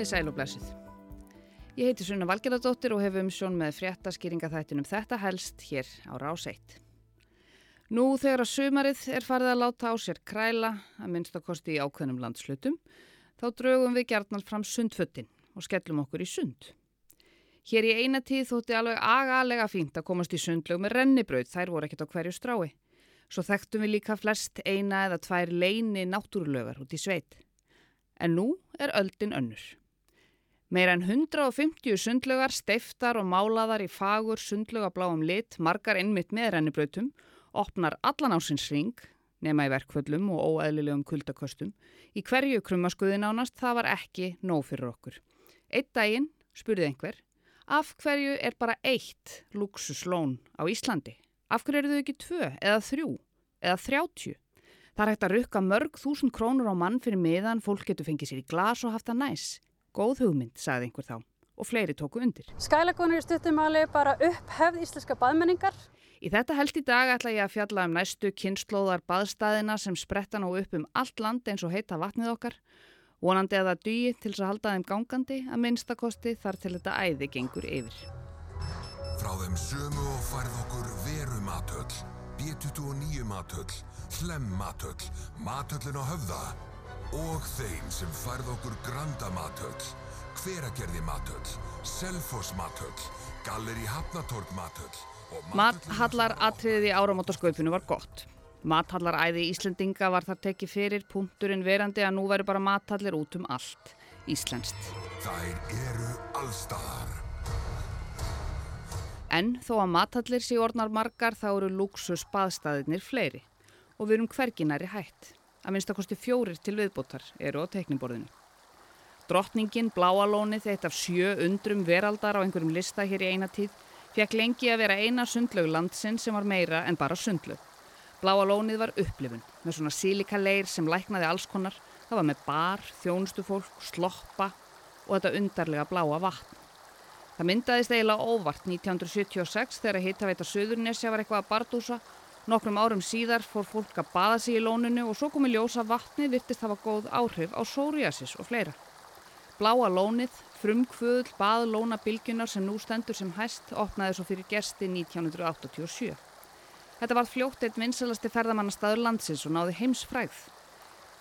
Komið í sæl og blessið. Ég heiti Sunna Valgerðardóttir og hef um sjón með fréttaskýringa þættinum þetta helst hér á rás 1. Nú þegar að sumarið er farið að láta á sér kræla að minnstakosti í ákveðnum landslutum, þá draugum við gjarnal fram sundföttin og skellum okkur í sund. Hér í eina tíð þótti alveg agalega fínt að komast í sundlög með rennibraut, þær voru ekkert á hverju strái. Svo þekktum við líka flest eina eða tvær leini náttúrulögar út í sveit en nú er öldin önnur. Meira en 150 sundlögar, steiftar og málaðar í fagur sundlögabláum lit, margar innmitt með rennibrautum, opnar allan ásins ring, nema í verkvöllum og óæðlilegum kuldaköstum. Í hverju krummaskuðin ánast það var ekki nóg fyrir okkur. Eitt daginn spurði einhver, af hverju er bara eitt luxuslón á Íslandi? Af hverju eru þau ekki tvö eða þrjú eða þrjátjú? Það er hægt að rukka mörg þúsund krónur á mann fyrir miðan, fólk getur fengið sér í glas og haft það næs. Góð hugmynd, sagði einhver þá og fleiri tóku undir. Skælagunir stuttumali bara upphefð íslenska baðmenningar. Í þetta held í dag ætla ég að fjalla um næstu kynnslóðar baðstæðina sem spretta nú upp um allt land eins og heita vatnið okkar. Vonandi að það dýi til þess að halda þeim gangandi að minnstakosti þar til þetta æði gengur yfir. Frá þeim sömu og færð okkur veru matöll, B29 matöll Hlem matöll, matöllin á höfða og þeim sem færð okkur Granda matöll, Hveragerði matöll, Selfoss matöll, Galleri Hafnatorg matöll Mathallar atriðið í áramótasköpunu var gott. Mathallaræði í Íslendinga var þar tekið fyrir punkturinn verandi að nú veru bara mathallir út um allt. Íslenskt. Þær eru allstaðar. En þó að mathallir sé orðnar margar þá eru luxus baðstæðinir fleiri og við erum hverginari hætt. Að minnstakosti fjórir til viðbótar eru á tekniborðinu. Drottningin, bláalónið, eitt af sjö undrum veraldar á einhverjum lista hér í eina tíð, fekk lengi að vera eina sundlaug landsinn sem var meira en bara sundlaug. Bláalónið var upplifun, með svona sílikaleir sem læknaði alls konar. Það var með bar, þjónustufólk, sloppa og þetta undarlega bláa vatn. Það myndaðist eiginlega óvart 1976 þegar hittaveita Suðurnesja var eitthvað að bardúsa Nokkrum árum síðar fór fólk að baða sig í lóninu og svo komi ljósa vatni virtist hafa góð áhrif á psoriasis og fleira. Bláa lónið, frumkvöðl, baðlóna bylgjunar sem nú stendur sem hæst opnaði svo fyrir gersti 1987. Þetta var fljótt eitt vinsalasti ferðamannastaður landsins og náði heims fræð.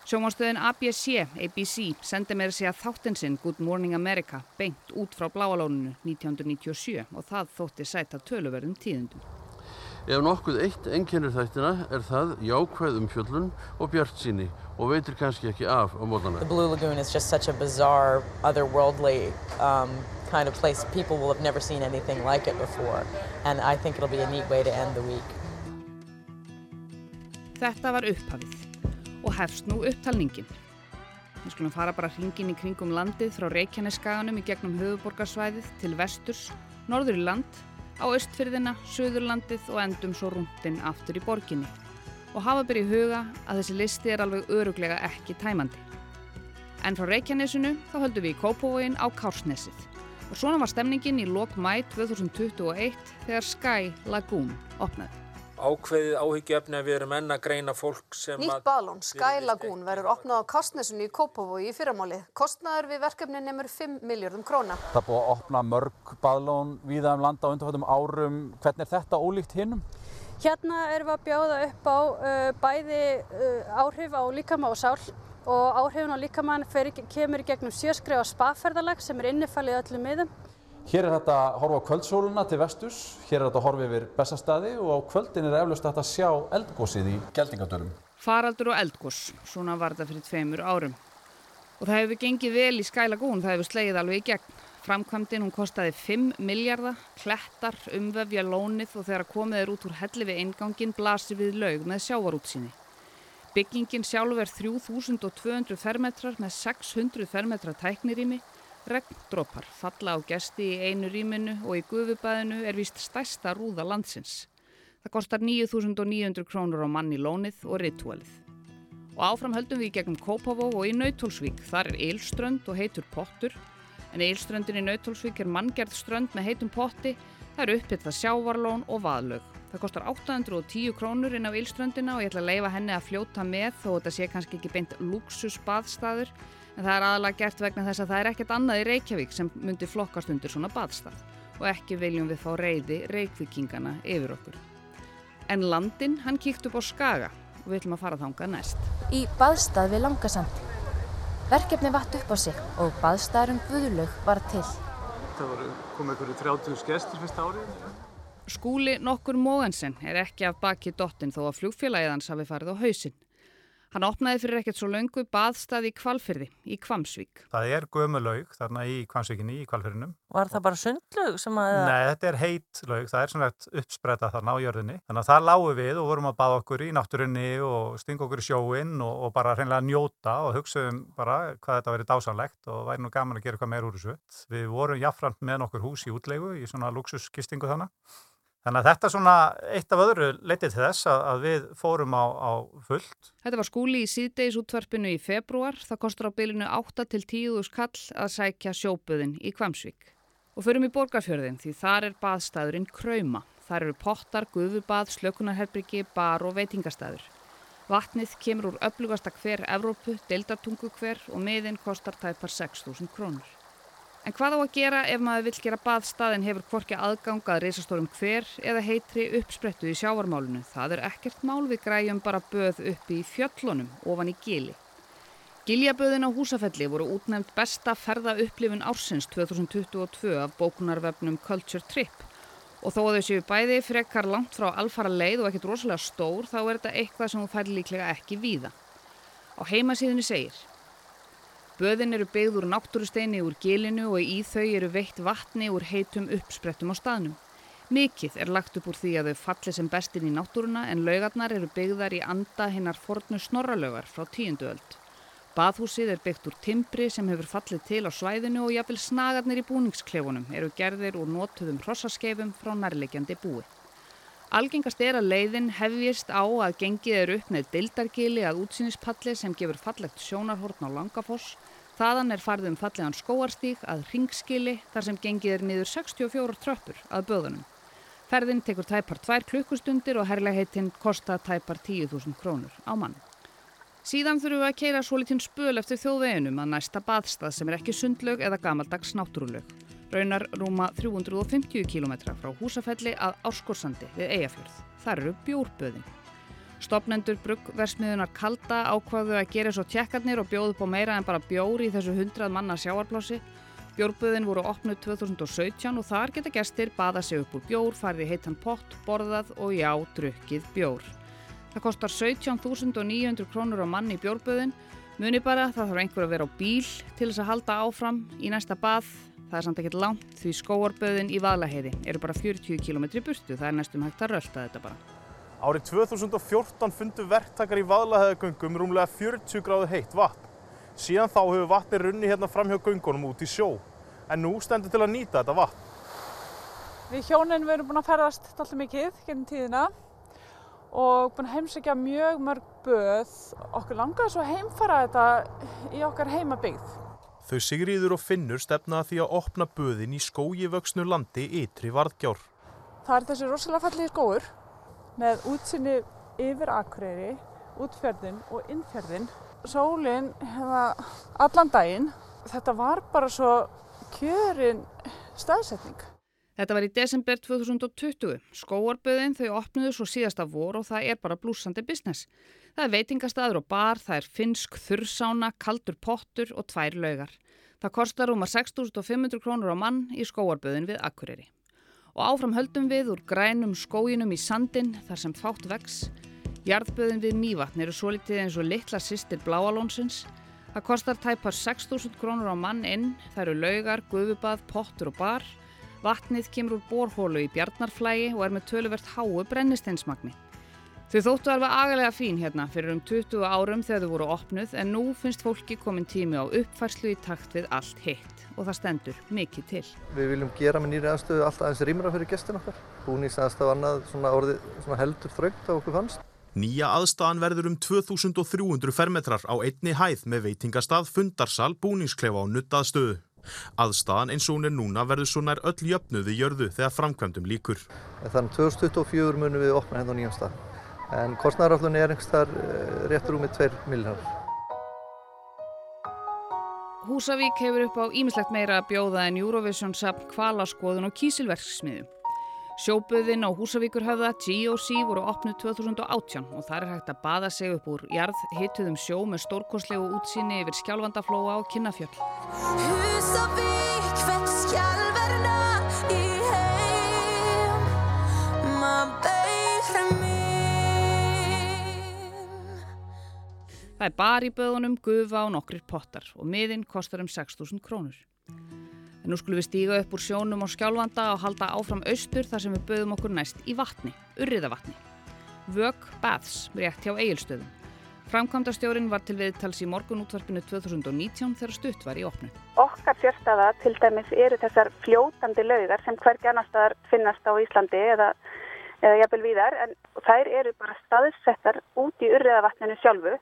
Sjómanstöðin ABC, ABC, sendi mér sig að þáttinn Good Morning America beint út frá bláalóninu 1997 og það þótti sæta töluverðum tíðundum. Ef nokkuð eitt enginnir þættina er það jákvæð umfjöllun og bjart síni og veitir kannski ekki af á mótana. The Blue Lagoon is just such a bizarre, otherworldly um, kind of place. People will have never seen anything like it before and I think it'll be a neat way to end the week. Þetta var upphafið og hefst nú upptalningin. Við skulum fara bara hringin í kringum landið frá Reykjaneskaganum í gegnum höfuborgarsvæðið til vesturs, norður í land á östfyrðina, söðurlandið og endum svo rúndin aftur í borginni. Og hafa byrju huga að þessi listi er alveg öruglega ekki tæmandi. En frá Reykjanesinu þá höldum við í Kópavóin á Kársnesið. Og svona var stemningin í lok mæ 2021 þegar Sky Lagoon opnaði ákveðið áhyggjöfni að við erum enn að greina fólk sem Nýtt balón, Sky Lagoon, verður opnað á Kastnessunni í Kópavogi í fyrramáli. Kostnaður við verkefni nefnur 5 miljardum króna. Það búið að opna mörg balón viða um landa á undarfættum árum. Hvernig er þetta ólíkt hinnum? Hérna erum við að bjóða upp á uh, bæði uh, áhrif á líkama og sál og áhrifin á líkamann kemur í gegnum sjöskrifa spaferðalag sem er innifalið öllum miðum. Hér er þetta að horfa á kvöldsóluna til vestus, hér er þetta að horfa yfir bestastadi og á kvöldin er eflaust að sjá eldgósið í geldingadölum. Faraldur og eldgós, svona var þetta fyrir tveimur árum. Og það hefur gengið vel í skælagún, það hefur slegið alveg í gegn. Framkvæmdinn hún kostiði 5 miljardar, klettar, umvefja lónið og þegar komið er út úr helli við eingangin blasir við laug með sjávarútsinni. Byggingin sjálf er 3200 fermetrar með 600 fermetra tæknirými Regndrópar falla á gesti í einu rýminu og í gufubæðinu er vist stærsta rúða landsins. Það kostar 9.900 krónur á manni lónið og ritualið. Og áfram höldum við gegnum Kópavó og í Nautólsvík. Þar er eilströnd og heitur pottur. En eilströndin í Nautólsvík er manngjart strönd með heitum potti. Það eru upphittað sjávarlón og vaðlög. Það kostar 810 krónur inn á Ílströndina og ég ætla að leifa henni að fljóta með þó þetta sé kannski ekki beint luxusbaðstaður en það er aðalega gert vegna þess að það er ekkert annað í Reykjavík sem myndir flokkast undir svona baðstað og ekki viljum við fá reyði reykvíkingana yfir okkur. En landin, hann kíkt upp á Skaga og við ætlum að fara þangað næst. Í baðstað við Langasand. Verkefni vatt upp á sig og baðstaðurum Guðlaug var til. Það voru komið einhverju 30 gestur fyrst árið. Skúli nokkur Móensen er ekki af baki dottin þó að flugfélagið hans hafi farið á hausinn. Hann opnaði fyrir ekkert svo laungu baðstaði í Kvalfyrði, í Kvamsvík. Það er gömulaug þarna í Kvamsvíkinni, í Kvalfyrðinum. Var það bara sundlaug sem að... Nei, þetta er heit laug, það er svona uppspretta þarna á jörðinni. Þannig að það lágu við og vorum að baða okkur í náttúrunni og stinga okkur í sjóin og, og bara hreinlega njóta og hugsaðum bara hvað þetta verið dásanlegt og væri nú gaman að gera eitthvað meir úr þessu. Við vorum jáfnframt með nokkur hús í útlegu í svona luxuskistingu þannig. Þannig að þetta er svona eitt af öðru leitið til þess að, að við fórum á, á fullt. Þetta var skúli í síðdeis útvarpinu í februar. Það kostar á bylinu 8 til 10 skall að sækja sjóbuðin í Kvamsvík. Og förum í borgarfjörðin því þar er baðstæðurinn Krauma. Þar eru pottar, guðubað, slökunarherbyggi, bar og veitingastæður. Vatnið kemur úr öflugasta hver Evrópu, deildartungu hver og miðin kostar tæpar 6.000 krónur. En hvað á að gera ef maður vil gera baðstaðin hefur kvorki aðgangað reysastórum hver eða heitri uppsprettu í sjávarmálunu. Það er ekkert mál við græjum bara böð upp í fjöllunum ofan í gili. Giljaböðin á húsafelli voru útnefnd besta ferða upplifun ársins 2022 af bókunarvefnum Culture Trip og þó að þau séu bæði frekar langt frá alfara leið og ekkert rosalega stór þá er þetta eitthvað sem þú fær líklega ekki víða. Á heimasíðinu segir Böðin eru byggð úr náttúrusteini úr gilinu og í þau eru veitt vatni úr heitum uppsprettum á staðnum. Mikið er lagt upp úr því að þau falli sem bestin í náttúruna en laugarnar eru byggðar í anda hinnar fornu snorralögar frá tíundu öld. Baðhúsið er byggt úr timbri sem hefur fallið til á svæðinu og jafnvel snagarnir í búningsklefunum eru gerðir úr notuðum hrossaskeifum frá nærlegjandi búi. Algengast er að leiðin hefjist á að gengið er upp með dildargili að útsýnispalli sem gefur fallegt sjónarhortn á Langafoss Þaðan er farðum fallegan skóarstík að ringskili þar sem gengið er niður 64 tröppur að böðunum. Ferðin tekur tæpar tvær klukkustundir og herrlegheitin kostar tæpar 10.000 krónur á mann. Síðan þurfum við að keira svo litinn spöl eftir þjóðveginum að næsta baðstað sem er ekki sundlög eða gamaldags náttúrulög. Raunar rúma 350 km frá húsafelli að Árskorsandi við Eyjafjörð. Þar eru bjórböðin. Stopnendur bruggversmiðunar Kalda ákvaðu að gera svo tjekkarnir og bjóðu på meira en bara bjóri í þessu 100 manna sjáarplási. Bjórböðin voru opnuð 2017 og þar geta gestir baða sig upp úr bjór, farið heitan pott, borðað og já, drukkið bjór. Það kostar 17.900 krónur á manni í bjórböðin. Muni bara það þarf einhver að vera á bíl til þess að halda áfram í næsta bað. Það er samt ekkert langt því skóarböðin í Vaðlaheiði eru bara 40 km burtu. Það er næstum hægt að rölda þetta bara. Árið 2014 fundu verktakar í vaðlahæðagöngum rúmlega 40 gráðu heitt vatn. Síðan þá hefur vatni runni hérna fram hjá göngunum út í sjó. En nú stendur til að nýta þetta vatn. Við hjónin við erum búin að ferðast alltaf mikið gennum tíðina og búin að heimsækja mjög mörg böð. Okkur langaði svo að heimfara þetta í okkar heimabyggð. Þau Sigriður og Finnur stefnaði því að opna böðin í skói vöxnu landi ytri varðgjár. Það er þessi rosalega fallið skóur með útsinni yfir Akureyri, útferðin og innferðin. Sólinn hefða allan daginn. Þetta var bara svo kjörin staðsetning. Þetta var í desember 2020. Skóarböðin þau opnuðu svo síðasta vor og það er bara blúsandi business. Það er veitingastæður og bar, það er finsk þurrsána, kaldur pottur og tvær laugar. Það kostar um að 6.500 krónur á mann í skóarböðin við Akureyri og áfram höldum við úr grænum skóginum í sandin þar sem fátt vex. Jarðböðin við Mývatn eru svo litið eins og litla sýstir Bláalónsins. Það kostar tæpar 6.000 krónur á mann inn, það eru laugar, guðubað, pottur og bar. Vatnið kemur úr borhólu í bjarnarflægi og er með töluvert háu brennisteinsmagni. Þau þóttu alveg agalega fín hérna fyrir um 20 árum þegar þau voru opnuð en nú finnst fólki komin tími á uppfærslu í takt við allt hitt og það stendur mikið til. Við viljum gera með nýri aðstöðu alltaf aðeins rýmra fyrir gestin okkar. Búningsaðstöðu annað svona orðið svona heldur þraugt á okkur fannst. Nýja aðstæðan verður um 2300 fermetrar á einni hæð með veitingastað, fundarsal, búningsklefa og nuttaðstöðu. Aðstaðan eins og hún er núna verður svo nær öll jöfnuði jörðu þegar framkvæmdum líkur. Þannig 2024 munum við opna hérna á nýjum stað. En kostnæðaraflunni er einhverstaðar réttur um með 2 miljónar. Húsavík hefur upp á ímislegt meira að bjóða en Eurovision sapn kvalaskoðun og kísilverksmiðu. Sjóböðin á Húsavíkurhöfða GOC voru opnuð 2018 og þar er hægt að baða sig upp úr jarð hituðum sjó með stórkoslegu útsýni yfir skjálfandaflóa og kinnafjöll. Húsavík fett skjálverna í heim maður beigrum Það er bar í böðunum, gufa og nokkrir pottar og miðinn kostar um 6.000 krónur. En nú skulum við stíga upp úr sjónum og skjálfanda og halda áfram austur þar sem við böðum okkur næst í vatni, urriðavatni. Vög Baths, rétt hjá eigilstöðum. Framkvæmdastjórin var til viðtals í morgunútvarpinu 2019 þegar stutt var í opnu. Okkar sérstaða til dæmis eru þessar fljótandi laugar sem hvergi annar staðar finnast á Íslandi eða, eða jafnvel víðar en þær eru bara staðsettar út í urriðavatninu sjálfu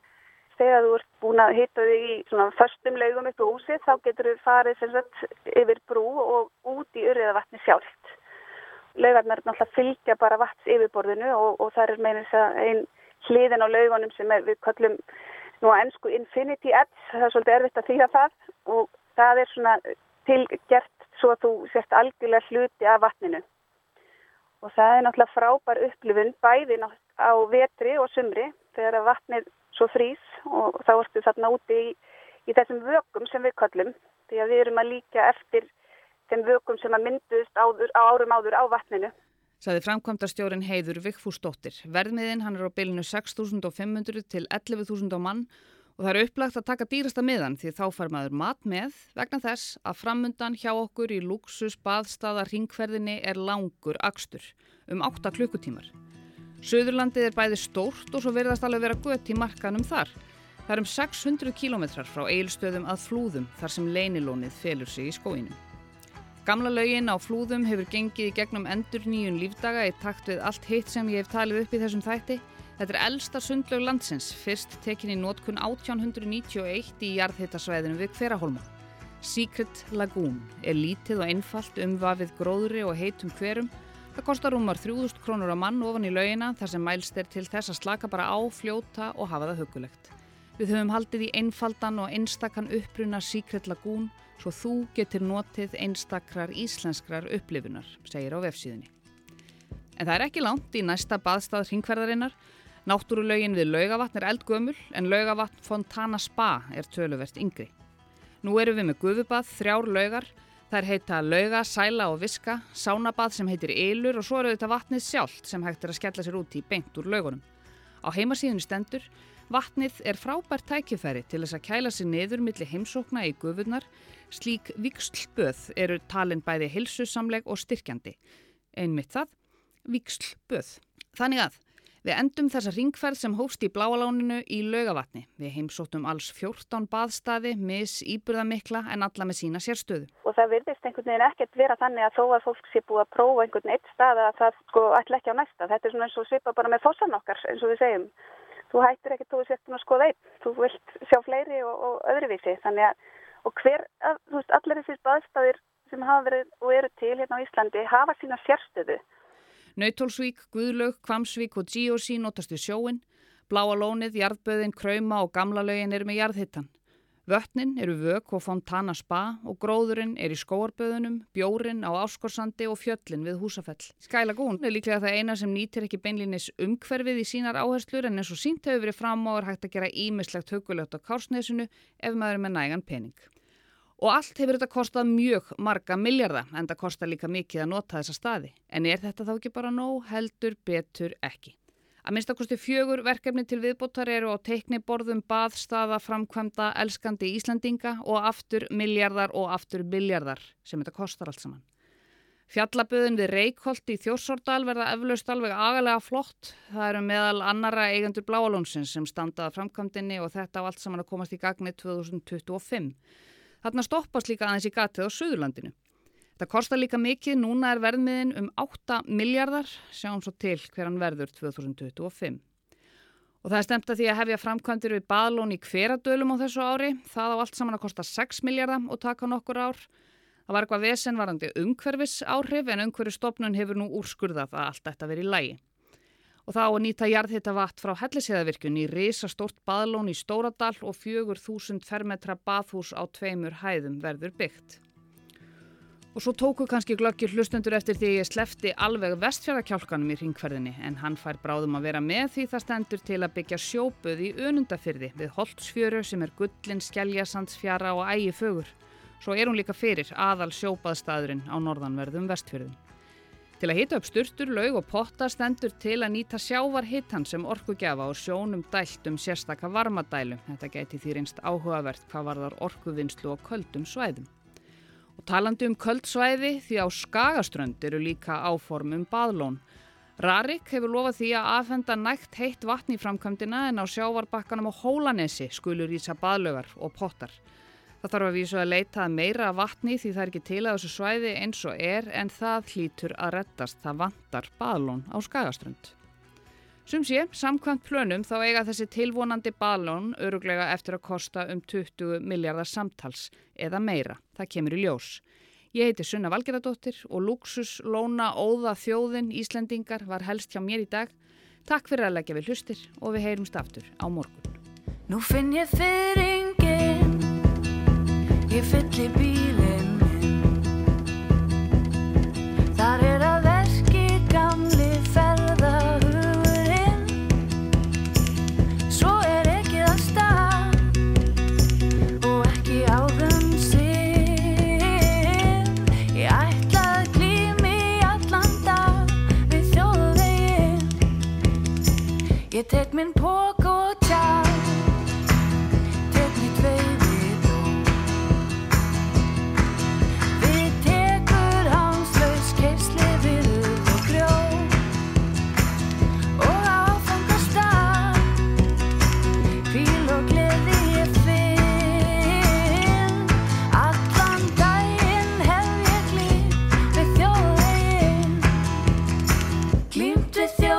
þegar þú ert búin að hita þig í svona förstum laugum upp á húsið þá getur þú farið sagt, yfir brú og út í urriðavatni sjálft. Laugarnar náttúrulega fylgja bara vats yfirborðinu og, og það er meðins að einn hliðin á laugunum sem er, við kallum nú að ennsku Infinity Edge, það er svolítið erfitt að þýða það og það er svona tilgert svo að þú sést algjörlega hluti af vatninu. Og það er náttúrulega frábær upplifun bæði á vetri og sumri þegar vatnið svo frýs og þá ertu þarna úti í, í þessum vökum sem við kallum því að við erum að líka eftir þeim vökum sem að mynduðst áður, á árum áður á vatninu. Saði framkvæmdastjórin Heiður Vikfúsdóttir. Verðmiðin hann er á bylinu 6.500 til 11.000 á mann og það er upplagt að taka dýrasta miðan því þá far maður mat með vegna þess að framundan hjá okkur í luxus baðstaða ringferðinni er langur akstur um 8 klukkutímar. Suðurlandið er bæði stórt og svo verðast alveg vera gött í markanum þar. Það er um 600 kílometrar frá eilstöðum að flúðum þar sem leinilónið felur sig í skóinum. Gamla laugin á flúðum hefur gengið í gegnum endur nýjun lífdaga í takt við allt hitt sem ég hef talið upp í þessum þætti. Þetta er elsta sundlaug landsins, fyrst tekin í nótkun 1891 í jarðhittasvæðinu við Hverahólma. Secret Lagoon er lítið og einfalt umvafið gróðri og heitum hverum Það kostar rúmar 3000 krónur á mann ofan í laugina þar sem mælst er til þess að slaka bara á, fljóta og hafa það hugulegt. Við höfum haldið í einfaldan og einstakann uppruna Secret Lagoon svo þú getur notið einstakrar íslenskrar upplifunar, segir á vefsíðinni. En það er ekki langt í næsta baðstað hringverðarinnar. Náttúrulegin við laugavatn er eldgömul en laugavatn Fontana Spa er töluvert yngri. Nú erum við með gufubað, þrjár laugar, Það er heita lauga, sæla og viska, sánabað sem heitir ylur og svo eru þetta vatnið sjálft sem hægt er að skella sér út í beint úr laugunum. Á heimasíðunni stendur, vatnið er frábært tækifæri til þess að kæla sér niður millir heimsókna í gufurnar, slík vikslböð eru talin bæði hilsusamleg og styrkjandi. Einmitt það, vikslböð. Þannig að Við endum þessa ringferð sem hófst í bláaláninu í laugavatni. Við heimsóttum alls 14 baðstaði, mis, íburðamikla en alla með sína sérstöðu. Og það virðist einhvern veginn ekkert vera þannig að þó að fólk sé búið að prófa einhvern eitt stað að það sko ætla ekki á næsta. Þetta er svona eins og svipa bara með fósan okkar eins og við segjum. Þú hættir ekkert þú sérstun að skoða einn. Þú vilt sjá fleiri og, og öðruvísi. Þannig að og hver, að, þú veist, allir þessir baðstaðir sem hafa verið og eru til hérna á Íslandi hafa sína sérstöðu. Nautólsvík, Guðlaug, Kvamsvík og G.O.C. notast við sjóin, Bláa lónið, Jarðböðin, Krauma og Gamla laugin eru með jarðhittan. Vötnin eru vök og fontana spa og gróðurinn er í skóarböðunum, bjórin á áskorsandi og fjöllin við húsafell. Skælagún er líklega það eina sem nýtir ekki beinlinis umhverfið í sínar áherslur en eins og sínt hefur verið fram á er hægt að gera ímislegt hugulegt á kársnesinu ef maður er með nægan pening. Og allt hefur þetta kostað mjög marga miljardar en það kostar líka mikið að nota þessa staði. En er þetta þá ekki bara nóg heldur betur ekki? Að minnstakosti fjögur verkefni til viðbóttar eru á teikniborðum baðstaða framkvæmda elskandi Íslandinga og aftur miljardar og aftur miljardar sem þetta kostar allt saman. Fjallaböðin við Reykholt í Þjórsordal verða eflaust alveg agalega flott. Það eru meðal annara eigendur Bláalónsins sem standaða framkvæmdinni og þetta á allt saman að komast í gagni 2025. Þarna stoppast líka aðeins í gatið á Suðurlandinu. Það kostar líka mikið, núna er verðmiðin um 8 miljardar, sjáum svo til hverjan verður 2025. Og það er stemt að því að hefja framkvæmdir við baðlón í hveradölum á þessu ári. Það á allt saman að kosta 6 miljardar og taka nokkur ár. Það var eitthvað vesenvarandi umhverfis áhrif en umhverfistofnun hefur nú úrskurðað að allt þetta verið lægi. Og það á að nýta jarðhitta vatn frá hellisíðavirkjun í risastórt baðlón í Stóradal og 4000 fermetra baðhús á tveimur hæðum verður byggt. Og svo tóku kannski glöggir hlustundur eftir því ég slefti alveg vestfjörðakjálkanum í ringferðinni en hann fær bráðum að vera með því það stendur til að byggja sjóbuð í önundafyrði við Holtsfjöru sem er gullin, skjæljasandsfjara og ægi fögur. Svo er hún líka fyrir aðal sjópaðstæðurinn á norðanverðum vestfjörðum. Til að hita upp sturtur, laug og potta stendur til að nýta sjávarhittan sem orkugjafa og sjónum dælt um sérstaka varmadælu. Þetta geti því reynst áhugavert hvað varðar orkuvinnslu og köldum svæðum. Og talandi um köldsvæði því á Skagaströnd eru líka áform um baðlón. Rarik hefur lofað því að afhenda nægt heitt vatn í framkvæmdina en á sjávarbakkanum á Hólanesi skulur ísa baðlögar og pottar. Það þarf að vísu að leita meira vatni því það er ekki til að þessu svæði eins og er en það hlýtur að rettast. Það vantar baðlón á Skagaströnd. Sum sé, samkvæmt plönum þá eiga þessi tilvonandi baðlón öruglega eftir að kosta um 20 miljardar samtals eða meira. Það kemur í ljós. Ég heiti Sunna Valgeradóttir og Luxus Lóna Óða Þjóðin Íslendingar var helst hjá mér í dag. Takk fyrir að leggja við hlustir og við heyrumst aftur á morgun. Nú finn ég fyrringin Ég fylli bílinn minn. Þar er að verki gamli ferðahugurinn. Svo er ekki að stað Og ekki áðum sinn Ég ætla að glými allan dag Við þjóðveginn. Ég tek minn tjá glimt við þjó